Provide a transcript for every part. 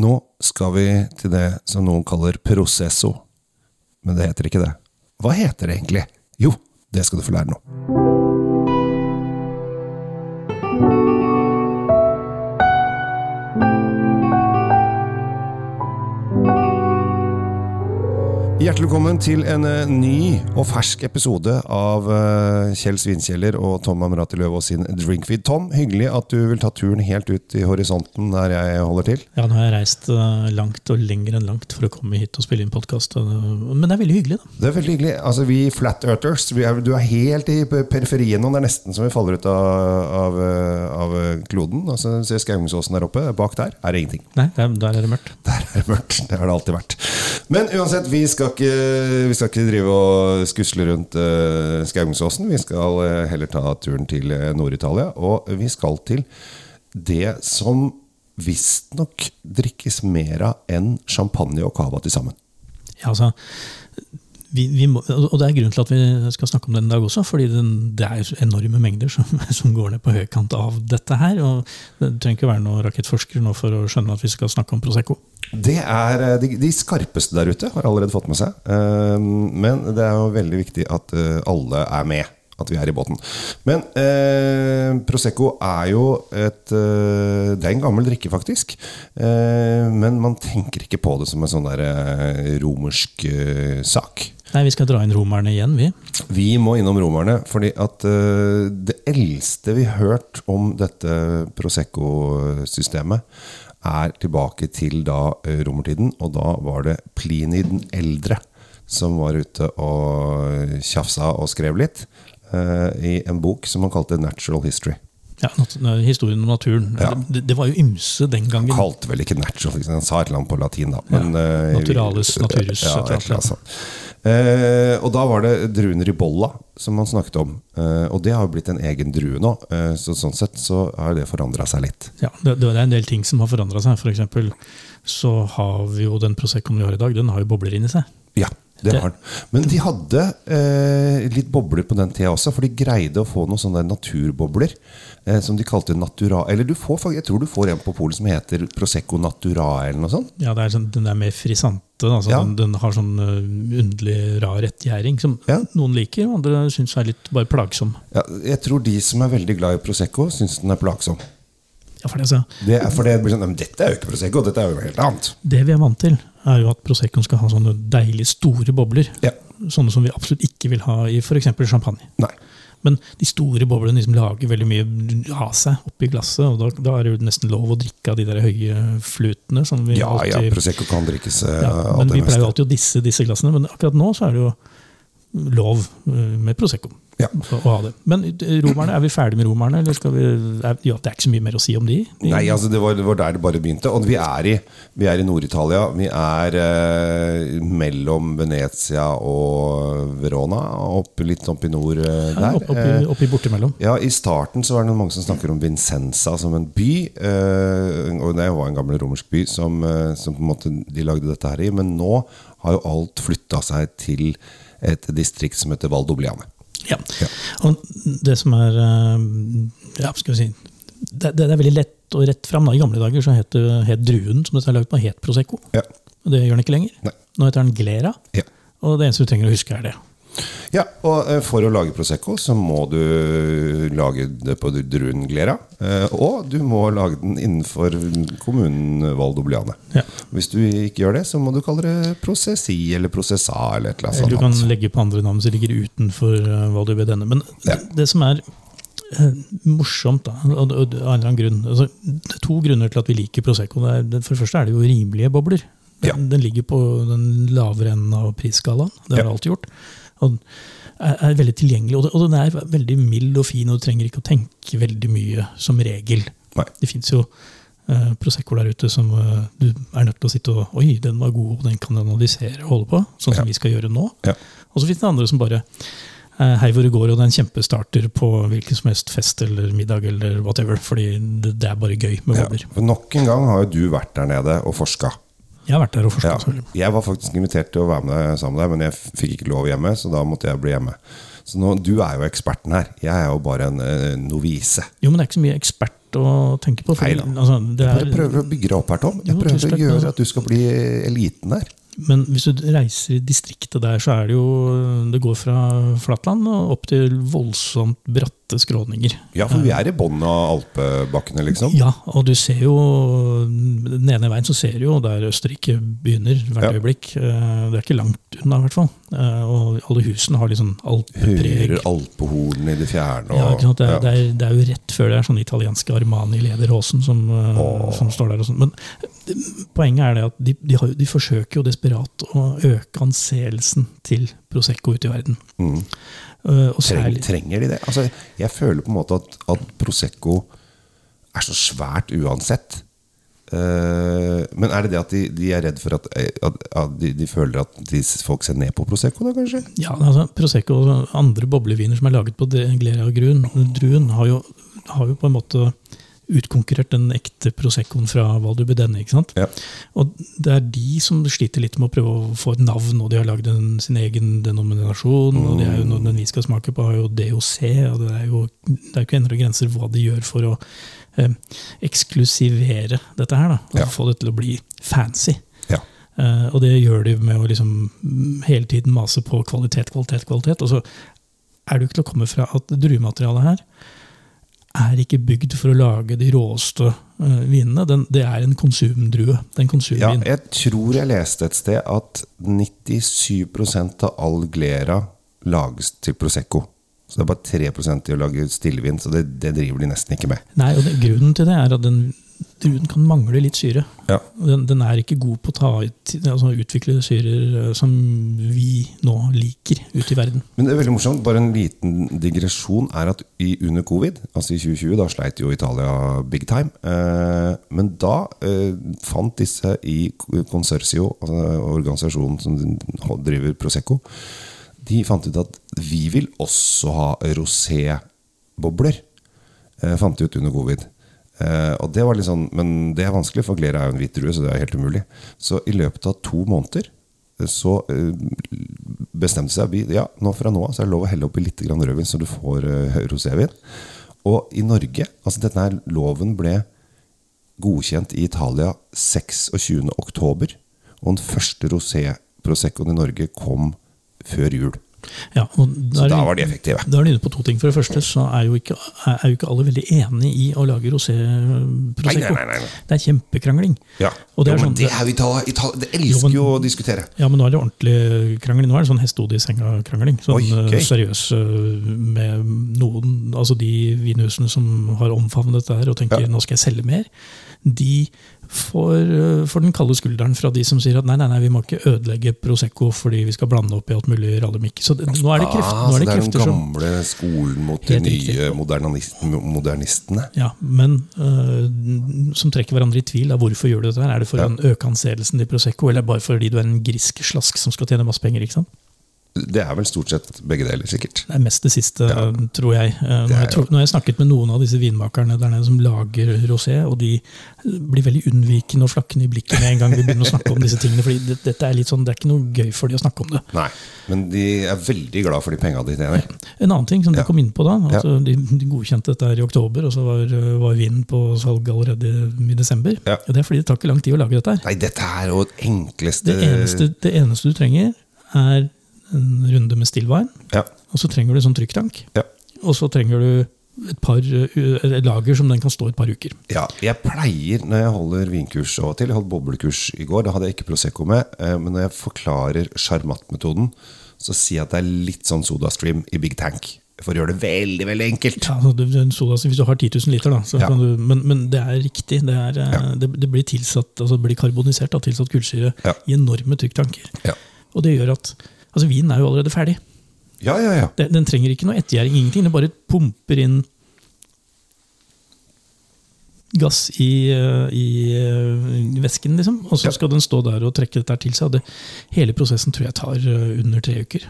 Nå skal vi til det som noen kaller prosesso. Men det heter ikke det. Hva heter det egentlig? Jo, det skal du få lære nå. Hjertelig velkommen til en eh, ny og fersk episode av eh, Kjell Svinkjeller og Tom Amrati Løvaas sin Drinkfeed. Tom, hyggelig at du vil ta turen helt ut i horisonten der jeg holder til. Ja, nå har jeg reist eh, langt og lenger enn langt for å komme hit og spille inn podkast. Men det er veldig hyggelig, da. Det er veldig hyggelig. Altså, Vi flat earthers, vi er, du er helt i periferien nå. Det er nesten som vi faller ut av, av, av kloden. Altså, Se Skaugensåsen der oppe. Bak der er det ingenting. Nei, der, der er det mørkt. Der er det mørkt. Det har det alltid vært. Men uansett, vi skal ikke, vi skal ikke drive og skusle rundt uh, Skaugensåsen. Vi skal uh, heller ta turen til uh, Nord-Italia. Og vi skal til det som visstnok drikkes mer av enn champagne og cava til sammen. Ja, altså vi, vi må, og det er grunnen til at vi skal snakke om det en dag også, fordi den, det er enorme mengder som, som, går ned på høykant av dette her. og Det trenger ikke være noen rakettforsker nå for å skjønne at vi skal snakke om Prosecco. Det er eh, de, de skarpeste der ute har allerede fått med seg. Eh, men det er jo veldig viktig at eh, alle er med at vi er i båten. Men eh, Prosecco er jo et eh, Det er en gammel drikke, faktisk. Eh, men man tenker ikke på det som en sånn der romersk sak. Nei, Vi skal dra inn romerne igjen, vi. Vi må innom romerne. fordi at uh, det eldste vi har hørt om dette Prosecco-systemet, er tilbake til da romertiden. Og da var det Plini den eldre som var ute og tjafsa og skrev litt uh, i en bok som han kalte Natural History. Ja, Historien om naturen. Ja. Det, det, var jo ymse den gangen. Han kalte vel ikke natural, han sa et eller annet på latin. da. Men, ja, naturalis naturus. Ja, et eller annet. Eh, og da var det druen ribolla som man snakket om. Eh, og det har jo blitt en egen drue nå. Eh, så sånn sett så har det forandra seg litt. Ja, det, det, er en del ting som har forandra seg. For så har vi jo den Proseccoen vi har i dag, den har jo bobler inni seg. Ja, det har den. Men de hadde eh, litt bobler på den tida også, for de greide å få noen sånne naturbobler. Eh, som de kalte natura... Eller du får, jeg tror du får en på polet som heter Prosecco naturae, eller noe sånt. Ja, er sånn, den er mer frisante. Altså, ja. den, den, har sånn uh, underlig rar rettgjæring som ja. noen liker, og andre syns er litt bare plagsom. Ja, jeg tror de som er veldig glad i Prosecco, syns den er plagsom. Ja, for det, så. det, er, for det blir sånn, Dette er jo ikke Prosecco, dette er jo helt annet. Det vi er vant til, er jo at Proseccoen skal ha sånne deilig store bobler. Ja. Sånne som vi absolutt ikke vil ha i f.eks. champagne. Nei. Men de store boblene liksom lager veldig mye av seg oppi glasset. Og da, da, er det jo nesten lov å drikke av de der høye flutene. ja, alltid, ja, Prosecco kan drikkes ja, Men vi pleier jo alltid å disse disse glassene. Men akkurat nå så er det jo lov uh, med Prosecco. Ja. å ha det. Men romerne, er vi ferdig med romerne? Eller vi, er, ja, det er ikke så mye mer å si om de? de Nei, altså det var, det var, der det bare begynte. Og vi er i, i Nord-Italia. Vi er eh, mellom Venezia og Verona. Opp, litt opp i nord eh, der. Ja, opp, eh, oppi bortimellom. Ja, I starten så var det mange som snakker om Vincenza som en by. Eh, og det var en gammel romersk by som, eh, som på en måte de lagde dette her i. Men nå har jo alt flytta seg til et distrikt som heter Valdobliane. Ja. ja. Og det som er eh, ja, skal vi si, det, det, er veldig lett og rett fram. Da. I gamle dager så het, het druen som dette er lagd på, het Prosecco. Ja. Og det gjør den ikke lenger. Nei. Nå heter den Glera. Ja. Og det eneste du trenger å huske, er det. Ja, og eh, for å lage Prosecco så må du lage det på druenglera. Eh, og du må lage den innenfor kommunen Valdobliane. Ja. Hvis du ikke gjør det, så må du kalle det Prosessi eller Prosessa. Eller et eller annet. Du kan legge på andre navn som ligger utenfor eh, denne. Men ja. det, det, som er morsomt, da, av en eller annen grunn altså, Det er to grunner til at vi liker Prosecco. Det er, for det første er det jo rimelige bobler. Den, ja. den ligger på den lavere enden av prisskalaen. Det har det alltid gjort. Og er, veldig tilgjengelig. Og, den er veldig mild og fin, og du trenger ikke å tenke veldig mye som regel. Nei. Det fins jo uh, Prosecco der ute som uh, du er nødt til å sitte og Oi, den var god, og den kan analysere og holde på. Sånn som ja. vi skal gjøre nå. Ja. Og så fins det andre som bare uh, Hei hvor det går, og det er en kjempestarter på hvilken som helst fest eller middag eller whatever. Fordi det, det er bare gøy med bobler. Ja. Nok en gang har jo du vært der nede og forska. Jeg har vært der og forstått. Ja, jeg var faktisk invitert til å være med sammen med deg, men jeg fikk ikke lov hjemme, så da måtte jeg bli hjemme. Så nå, Du er jo eksperten her. Jeg er jo bare en uh, novise. Jo, men det er ikke så mye ekspert å tenke på. Neida. altså, det Jeg er, prøver å bygge deg opp her, Tom. Jeg Jo, prøver å gjøre at du skal bli eliten der. Men hvis du reiser i distriktet der, så er det jo Det går fra flatland og opp til voldsomt bratte skråninger. Ja, for vi er i bunnen av alpebakkene, liksom. Ja, og du ser jo Den ene veien så ser du jo der Østerrike begynner hvert Ja. øyeblikk. Eh, Det er ikke langt unna, i hvert fall. Eh, Og alle husene har litt sånn alpepreg. Hører alpehornene i det fjerne. Ja, ikke sant? Det, er, ja. det, er, det er jo rett før det er sånn italienske Armani-lederhåsen som, eh, som står der. og sånn. Men det, poenget er det at de, de, har, de forsøker jo desperat å øke anseelsen til Prosecco ute i verden. Mm. Eh, særlig trenger de det? Altså, jeg føler på en måte at, at Prosecco er så svært uansett. Eh, men er det det at de, de er redd for at, at, at de, de føler at de, folk ser ned på Prosecco, da kanskje? Ja, altså Prosecco og andre bobleviner som er laget på Glera-druen, har, jo- har jo på en måte utkonkurrert den ekte Proseccoen fra Val du Bedenne. ikke sant? Ja. Og det er de som sliter litt med å prøve å få et navn, og de har lagd sin egen denominasjon. og det er jo noe Den vi skal smake på, har jo DOC, og det er jo det er ikke endra grenser hva de gjør for å eh, eksklusivere dette her. da, og Ja. Få det til å bli fancy. Ja. Eh, og det gjør de med å liksom mm, hele tiden mase på kvalitet, kvalitet, kvalitet. Og så er det jo ikke til å komme fra at druematerialet her er ikke bygd for å lage de råeste eh, vinene. Den, det er en konsumdrue. Det konsumvin. ja, jeg tror jeg leste et sted at 97% av all glera lages til Prosecco. Så det er bare 3% til å lage stillvin, så det, det driver de nesten ikke med. Nei, og det, Grunnen til det er at den druen kan mangle litt syre. Ja. Den, den er ikke god på å ta ut, altså utvikle syrer eh, som vi nå liker ute i verden. Men det er veldig morsomt, bare en liten digresjon er at i, under covid, altså i 2020, da sleit jo Italia big time. Eh, men da eh, fant disse i Consorcio, altså organisasjonen som driver Prosecco, de fant ut at vi vil også ha rosé-bobler. Eh, fant de ut under covid. Eh, og det var litt sånn, Men det er vanskelig, for Glera er jo en hvit drue, så det er helt umulig. Så i løpet av to måneder eh, så uh, bestemte seg vi Ja, nå fra nå av så er det lov å helle oppi litt rødvin, så du får uh, rosévin. Og i Norge altså Denne her loven ble godkjent i Italia 26. oktober. Og den første rosé-proseccoen i Norge kom før jul. Ja, og Så er da var de effektive. Da er du inne på to ting. For det første så er jo ikke, er jo ikke alle veldig enig i å lage rosé Nei, prosecco. nei, nei, nei. Det er kjempekrangling. Ja. Og det jo, er sånn- det jo Italia, Italia. Det elsker Jo, men- jo å diskutere. Ja, men nå er det ordentlig krangling. Nå er det sånn hestehode i senga-krangling. Sånn Oi, eh, seriøs eh, med noen Altså de vinhusene som har omfavnet dette her og tenker Ja. nå skal jeg selge mer, de får, eh, får den kalde skulderen fra de som sier at nei, nei, nei, vi må ikke ødelegge Prosecco fordi vi skal blande opp i alt mulig rallemikk. Så det, nå er det, kreft, Ah, nå er det det er den gamle skolen mot de nye modernistene. Ja, men uh, som trekker hverandre i tvil. Da. Hvorfor gjør du dette? her? Er det for Ja. å øke anseelsen til Prosecco, eller bare fordi du er en grisk slask som skal tjene masse penger? ikke sant? Det er vel stort sett begge deler, sikkert. Det er mest det siste, Ja. tror jeg. Nå Når jeg, tror, når jeg snakket med noen av disse vinmakerne der nede som lager rosé, og de blir veldig unnvikende og flakkende i blikket med en gang vi begynner å snakke om disse tingene. fordi det, dette er litt sånn, det er ikke noe gøy for de å snakke om det. Nei, men de er veldig glad for de penga de tjener. En annen ting som Ja. kom inn på da, altså de, de godkjente dette her i oktober, og så var, øh, var vinen på salg allerede i desember. Ja. Og det er fordi det tar ikke lang tid å lage dette her. Nei, dette er jo det enkleste Det eneste, det eneste du trenger, er en runde med stillvin. Ja. Og så trenger du sånn trykktank. Ja. Og så trenger du et, par, uh, et lager som den kan stå et par uker. Ja, jeg pleier når jeg holder vinkurs og til Jeg holdt boblekurs i går, da hadde jeg ikke Prosecco med. eh, Men når jeg forklarer Charmat-metoden, så sier jeg at det er litt sånn SodaStream i Big Tank. For å gjøre det veldig, veldig enkelt. Ja, altså, du- soda, hvis du har 10 000 liter, da. Så Ja. kan du, men, men det er riktig. Det, er, uh, Ja. det, det blir tilsatt, altså det blir karbonisert, da, tilsatt kullsyre, Ja. i enorme trykktanker. Ja, Og det gjør at altså Vinen er jo allerede ferdig. ja, ja. ja. Den, den trenger ikke noe ettergjæring, ingenting. Den bare pumper inn gass i, i, i, eh, væsken, liksom. Og så skal den stå der og trekke dette til seg. Det, hele prosessen tror jeg tar eh, under tre uker.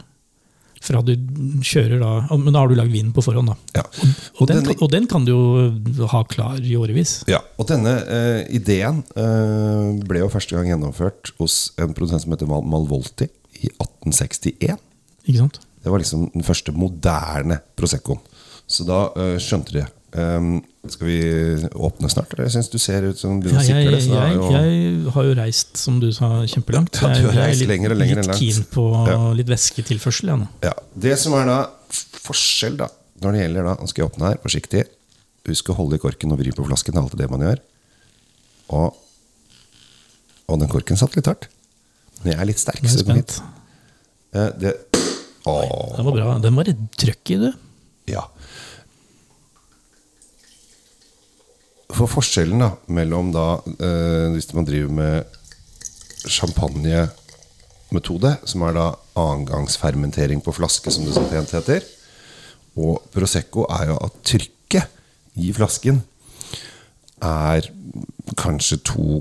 Fra du kjører da Men da har du lagd vinen på forhånd, da. ja. Og, den, denne- og den kan du jo ha klar i årevis. Ja, og denne eh, ideen eh, ble jo første gang gjennomført hos en produsent som heter Mal Malvolti i 1861. Ikke sant? Det var liksom den første moderne Proseccoen. Så da uh, skjønte de Um, skal vi åpne snart? Jeg syns du ser ut som du Ja, sikler det. jeg, jeg har jo reist, som du sa, kjempelangt. Ja, du har reist jeg er litt, lenger og lenger litt keen på Ja. litt væsketilførsel. Ja. Ja, Det som er da forskjell da når det gjelder da, Nå skal jeg åpne her, forsiktig. Husk å holde i korken og vri på flasken. Det er alltid det man gjør. Og, og den korken satt litt hardt. Men jeg er litt sterk. Er så det går. Eh, Det, Den var bra. Den var litt trøkk i, du. ja. For forskjellen da mellom da eh, Hvis man driver med champagnemetode, som er da annengangsfermentering på flaske, som det så pent heter, og Prosecco, er jo at trykket i flasken er kanskje 2,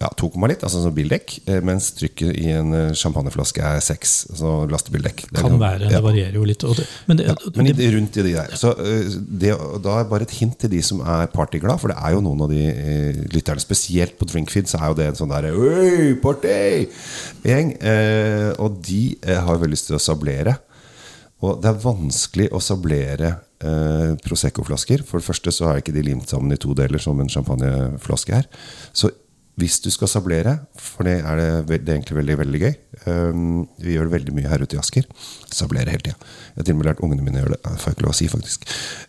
ja, 2, litt, altså som bildekk, eh, mens trykket i en eh, champagneflaske er 6, altså lastebildekk. Det Kan være. ja. Det varierer jo litt. Det, men det, Ja, men det, rundt i de der. Så eh, det, Da er bare et hint til de som er partyglad, for det er jo noen av de eh, lytterne, spesielt på Drinkfeed, så er jo det en sånn derre Oi, party-gjeng. Eh, og de eh, har veldig lyst til å sablere. Og det er vanskelig å sablere eh, Prosecco-flasker. For det første så er ikke de limt sammen i to deler, som en champagneflaske er. Så hvis du skal sablere, for det er, det, det er egentlig veldig veldig gøy um, Vi gjør det veldig mye her ute i Asker. Sablere hele tida. Jeg har til og med lært ungene mine å gjøre det. Det får jeg ikke lov å si, faktisk.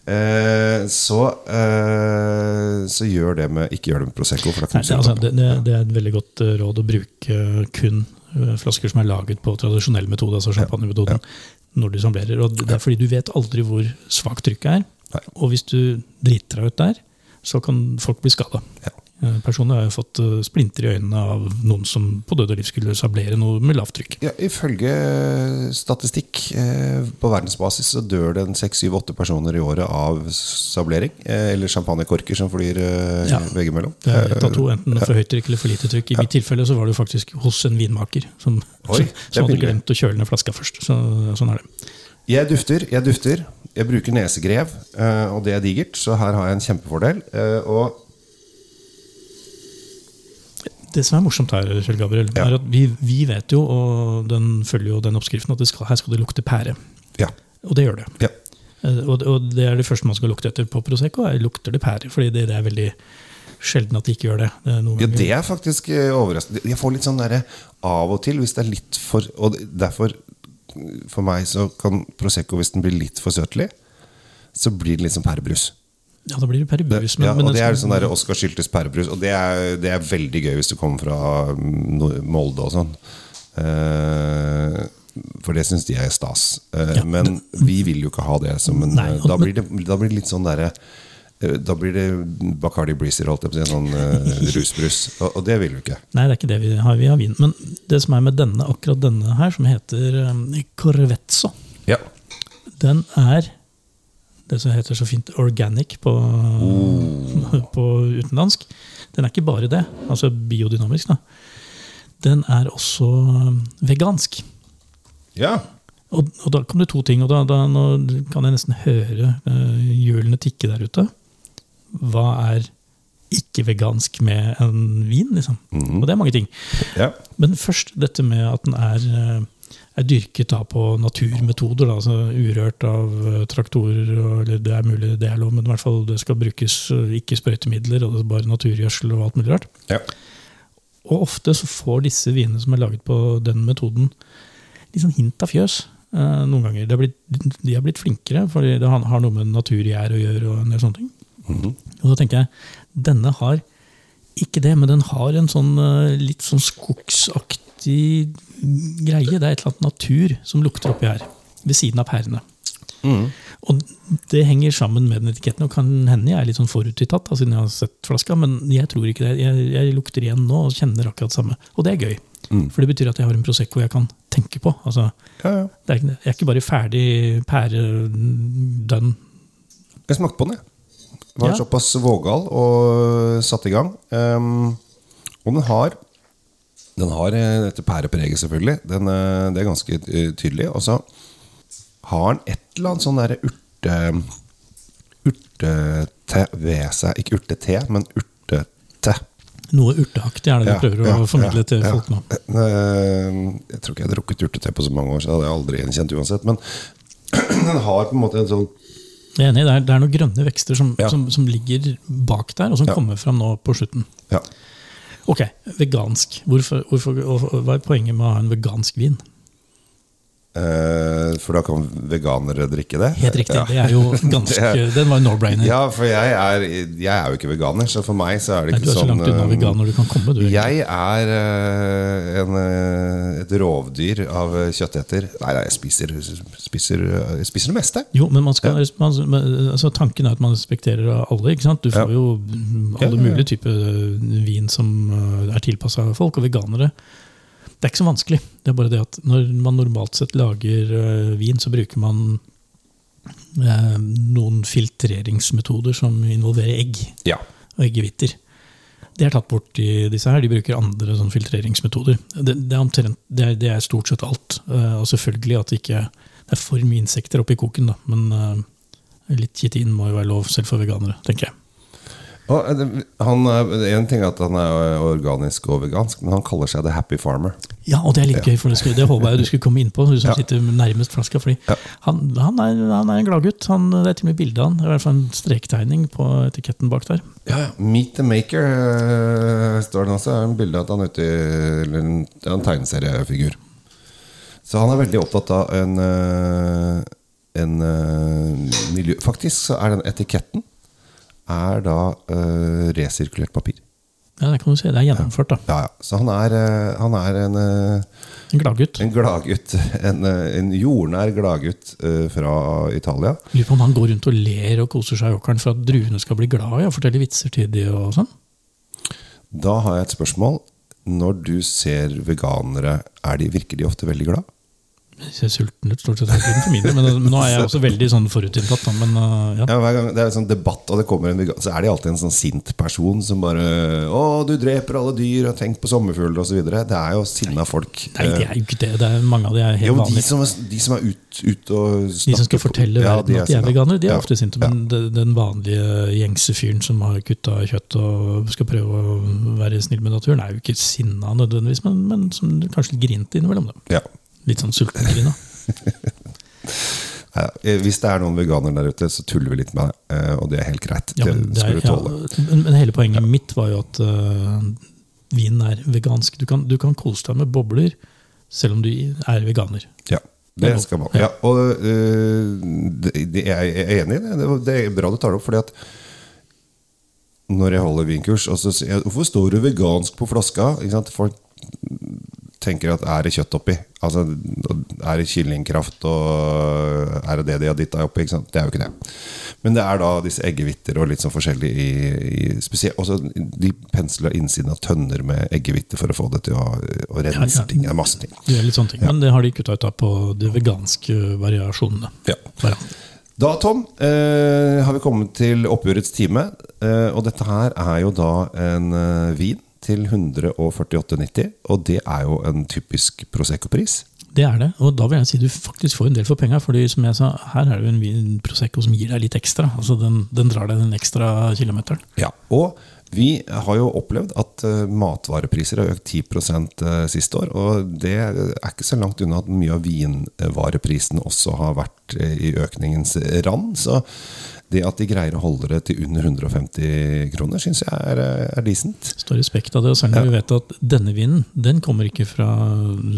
Uh, så, uh, så gjør det med Ikke gjør det med Prosecco. For da nei, det, altså, det, det, er et veldig godt råd å bruke kun flasker som er laget på tradisjonell metode, altså champagnemetoden, når du samblerer. Og det er fordi du vet aldri hvor svakt trykket er. Nei. Og hvis du driter deg ut der, så kan folk bli skada. Ja. Personlig har jeg fått eh, splinter i øynene av noen som på død og liv skulle sablere noe med lavt trykk. Ja, ifølge statistikk eh, på verdensbasis så dør det 6-7-8 personer i året av sablering. Eh, eller champagnekorker som flyr eh, Ja. veggimellom. Det er ett av to, enten for høyt trykk eller for lite trykk. I mitt tilfelle så var det jo faktisk hos en vinmaker som, Oi, som, hadde glemt å kjøle ned flaska først. Så, sånn er det. Jeg dufter, jeg dufter. Jeg bruker nesegrev, eh, og det er digert, så her har jeg en kjempefordel. Eh, og Det som er morsomt her, Kjell Gabriel, Ja. er at vi, vi vet jo, og den følger jo den oppskriften, at det skal, her skal det lukte pære. ja. Og det gjør det. ja. Eh, Og, og det er det første man skal lukte etter på Prosecco. Er, lukter det pære? Fordi det, det er veldig sjelden at de ikke gjør det. det er noen Ja, det er faktisk eh, overraskende. Jeg får litt sånn derre av og til, hvis det er litt for Og derfor, for meg, så kan Prosecco, hvis den blir litt for søtlig, så blir det litt som pærebrus. Ja, da blir det pærebrus. men- ja, og det er sånn der Oskar Syltes pærebrus, og det er, det er veldig gøy hvis du kommer fra Molde og sånn. Uh, for det syns de er stas. Uh, Ja, men vi vil jo ikke ha det som en Nei, da, blir det, da blir det litt sånn derre eh, da blir det Bacardi Breezer, holdt jeg på å si. Sånn uh, rusbrus. Og, og det vil vi ikke. Nei, det er ikke det vi har. Vi har vin. Men det som er med denne, akkurat denne her, som heter um, Corvezzo, Ja. den er det som heter så fint organic på, på utenlandsk. Den er ikke bare det, altså biodynamisk. da. Den er også um, vegansk. ja. Og, og da kom det to ting, og da, da kan jeg nesten høre eh, hjulene tikke der ute. Hva er ikke vegansk med en vin, liksom? Og det er mange ting. ja. Men først dette med at den er, eh, er dyrket da på naturmetoder, da, altså urørt av eh, traktorer. Eller det er mulig det er lov, men i hvert fall det skal brukes eh, ikke sprøytemidler, og det er bare naturgjødsel og alt mulig rart. ja. Og ofte så får disse vinene som er laget på den metoden, litt sånn hint av fjøs. eh, noen ganger. De er blitt, de er blitt flinkere, for det har har noe med naturgjær å gjøre. og en del sånne ting. Mhm. Og da tenker jeg, denne har ikke det, men den har en sånn litt sånn skogsaktig greie. Det er et eller annet natur som lukter oppi her, ved siden av pærene. Mm. Og det henger sammen med den etiketten, og kan hende jeg er litt sånn forutinntatt, siden jeg har sett flaska, men jeg tror ikke det. Jeg, jeg lukter igjen nå og kjenner akkurat det samme. Og det er gøy. Mm. For det betyr at jeg har en Prosecco jeg kan tenke på. Altså, ja, ja. det er, ikke- jeg er ikke bare ferdig pæredønn. Jeg smakte på den, jeg. Var Ja. såpass vågal og satt i gang. Um, og den har Den har eh, dette pærepreget, selvfølgelig. Den, eh, det er ganske eh, tydelig. Og så har den et eller annet sånn derre urte urtete ved seg. Ikke urtete, men urtete. Noe urteaktig er det du prøver å formidle til folk nå. Jeg tror ikke jeg hadde drukket urtete på så mange år, så hadde jeg aldri gjenkjent uansett. Men den har på en måte en sånn Jeg er enig, det er, det er noen grønne vekster som, Ja. som, som ligger bak der, og som Ja. kommer fram nå på slutten. Ja. Ok, vegansk. Hvorfor, hvorfor, hva er poenget med å ha en vegansk vin? Eh, for da kan veganere drikke det? Helt riktig. Ja. Det er jo ganske, er- Den var no-brainer. Ja, for jeg er, jeg er jo ikke veganer, så for meg så er det Nei, sånn du er så sånn langt unna eh, veganer du kan komme. Du. Jeg er eh, en, et rovdyr av kjøtteter. Nei, nei jeg spiser, spiser, spiser det meste. Jo, men man skal, man, altså, tanken er at man respekterer alle. ikke sant? Du får Ja. jo mm, alle Ja, ja, ja. mulige typer vin som er tilpassa folk, og veganere. Det er ikke så vanskelig. Det er bare det at når man normalt sett lager uh, vin, så bruker man eh, noen filtreringsmetoder som involverer egg Ja. og eggehviter. Det er tatt bort i disse her. De bruker andre sånn filtreringsmetoder. Det, det, er omtrent, det, er, det er stort sett alt. Eh, og selvfølgelig at det ikke det er for mye insekter oppi koken, da. Men eh, litt kitin må jo være lov, selv for veganere, tenker jeg. Eh, han, en ting er at han er organisk og vegansk, men han kaller seg The Happy Farmer. Ja, og det er litt gøy, for det, det håper jeg du skulle komme inn på, du som sitter nærmest flaska. fordi han, han, er, han er en gladgutt. Han- Det er til og med bilde av han. Det er i hvert fall en strektegning på etiketten bak der. Ja, ja. Meet the Maker eh, står det også. Det er en bilde av at han er ute i en, en tegneseriefigur. Så han er veldig opptatt av en, eh, en eh, miljø... Faktisk så er den etiketten er da resirkulert papir. Ja, det kan du si. Det er gjennomført, da. Ja, ja. Så han er, eh, han er en, eh, En gladgutt. en gladgutt. En, eh, en jordnær gladgutt fra Italia. Lurer på om han går rundt og ler og koser seg i åkeren for at druene skal bli glad i og fortelle vitser til de og sånn. Da har jeg et spørsmål. Når du ser veganere, er de, virker de ofte veldig glad? Jeg ser sulten ut stort sett hele tiden for min del, men, men nå er jeg også veldig sånn forutinntatt. Men uh, ja. Ja, hver gang det er en sånn debatt, og det kommer en så er det alltid en sånn sint person som bare 'Å, du dreper alle dyr, og tenk på sommerfugler', osv. Det er jo sinna folk. Nei, det er jo ikke det. det er mange av de er helt jo, de vanlige. som, de som er ut, ut og De som skal snakker- fortelle Ja, verden at de er veganere, de er ofte sinte. Men den vanlige gjengse fyren som har kutta kjøtt og skal prøve å være snill med naturen, er jo ikke sinna nødvendigvis, men, men som kanskje litt grinte innimellom. Det. Ja. Litt sånn sulten Ja, eh, Hvis det er noen veganere der ute, så tuller vi litt med det. eh, Og det er helt greit. Ja, men, det er, ja, men, hele poenget mitt var jo at uh, vinen er vegansk. Du kan, du kan kose deg med bobler selv om du er veganer. Ja, Det skal man. Ja, og uh, det, det, jeg er enig i det. Det er bra du tar det opp, fordi at når jeg holder vinkurs, og så sier jeg 'Hvorfor står du vegansk på flaska?' Folk tenker at er det kjøtt oppi? Altså, Er det kyllingkraft og er det det de har dytta oppi? Det er jo ikke det. Men det er da disse eggehviter og litt sånn forskjellig i, i spesielt, også De pensler innsiden av tønner med eggehviter for å få det til å, å rense Ja, ja. ting. Det er masse ting. Det er litt sånne ting. Men det har de kutta ut av på de veganske variasjonene. Ja. Da, Tom, eh, har vi kommet til oppgjørets time. Eh, og dette her er jo da en eh, vin til 148,90. Og det er jo en typisk Prosecco-pris. Det er det, og da vil jeg si du faktisk får en del for penga. fordi som jeg sa, her er det jo en vin Prosecco som gir deg litt ekstra. altså Den, den drar deg den ekstra kilometeren. Ja. Og vi har jo opplevd at eh, matvarepriser har økt 10 eh, siste år. Og det er ikke så langt unna at mye av vinvareprisen også har vært eh, i økningens rand. Så det at de greier å holde det til under 150 kroner, syns jeg er, eh, er decent. Står respekt av det, og selv når vi vet at denne vinen den kommer ikke fra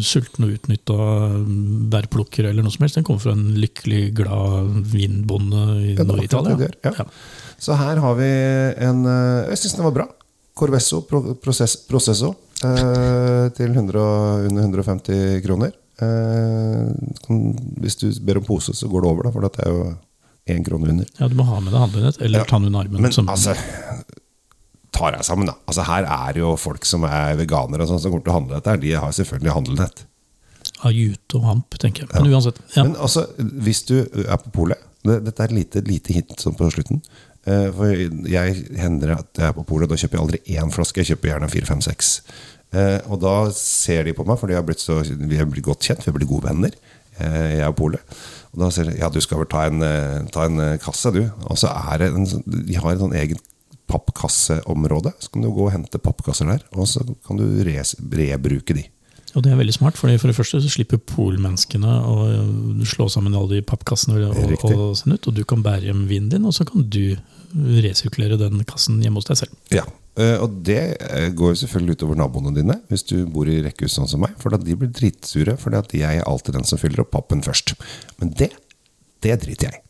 sulten og utnytta bærplukker eller noe som helst. Den kommer fra en lykkelig, glad vinbonde i Ja, Nord-Italia. Ja. ja. Så her har vi en eh, Jeg syns den var bra. Corvesso pro, Proces, Processo eh, til 100, under 150 kroner. Eh, hvis du ber om pose, så går det over, da, for det er jo én krone under. Ja, Du må ha med deg handlenett, eller Ja. armen. Men som, altså tar jeg sammen, da. Altså, her er jo folk som er veganere og sånn som kommer til å handle dette. De har selvfølgelig handlenett. Ajut og hamp, tenker jeg. Men uansett. Ja. Men altså, hvis du er på polet Dette er et lite, lite hint sånn på slutten. Eh, for jeg hender at jeg er på polet, da kjøper jeg aldri én flaske. Jeg kjøper gjerne fire, fem, seks. Eh, og da ser de på meg, for de har blitt så, vi har blitt godt kjent, vi har blitt gode venner. Eh, jeg og polet. Og da sier de ja, du skal vel ta en, eh, ta en eh, kasse, du. Og så er det en, sånn- De har et sånn eget pappkasseområde. Så kan du gå og hente pappkasser der, og så kan du rebruke de. Og det er veldig smart, for for det første så slipper polmenneskene å slå sammen alle de pappkassene og, og sende ut, og du kan bære hjem vinen din, og så kan du resirkulere den kassen hjemme hos deg selv. Ja, og det eh, går jo selvfølgelig utover naboene dine, hvis du bor i rekkehus sånn som meg. For da de blir dritsure, fordi at jeg er alltid den som fyller opp pappen først. Men det, det driter jeg i.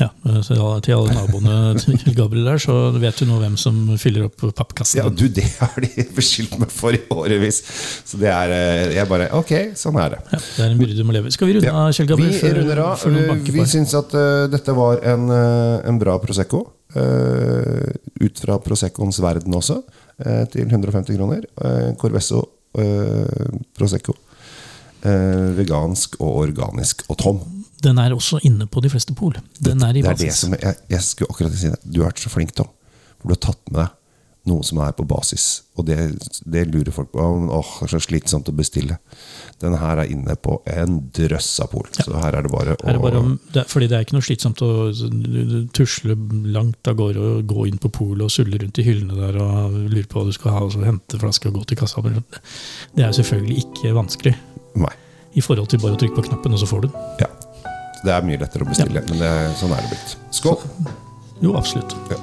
Ja, så Til alle naboene til Gabriel der, så vet du nå hvem som fyller opp pappkassen. Ja, du, det har de beskyldt meg for i årevis. Så det er eh, Jeg bare Ok, sånn er det. Ja, det er en byrde du må leve. Skal vi runde Ja, av, Kjell Gabriel? vi runder av. noen Vi på? syns at uh, dette var en, eh, en bra Prosecco. Uh, ut fra Proseccoens verden også, uh, til 150 kroner. Corvesso eh, Prosecco. Eh, vegansk og organisk og tom. Den er også inne på de fleste pol. Den er i det er det som jeg, jeg skulle akkurat si det. Du har vært så flink, Tom. For du har tatt med deg noe som er på basis. Og det, det lurer folk på. Åh, det er så slitsomt å bestille. Den her er inne på en drøss av pol. Så her er det bare å det bare om, det, er- fordi det er ikke noe slitsomt å tusle langt av gårde og gå inn på polet og sulle rundt i hyllene der og lure på hva du skal ha, og så hente flaske og gå til kassa. Det er jo selvfølgelig ikke vanskelig Nei. i forhold til bare å trykke på knappen, og så får du den. Ja. Det er mye lettere å bestille, men det, sånn er det blitt. Skål! Jo, absolutt. Ja.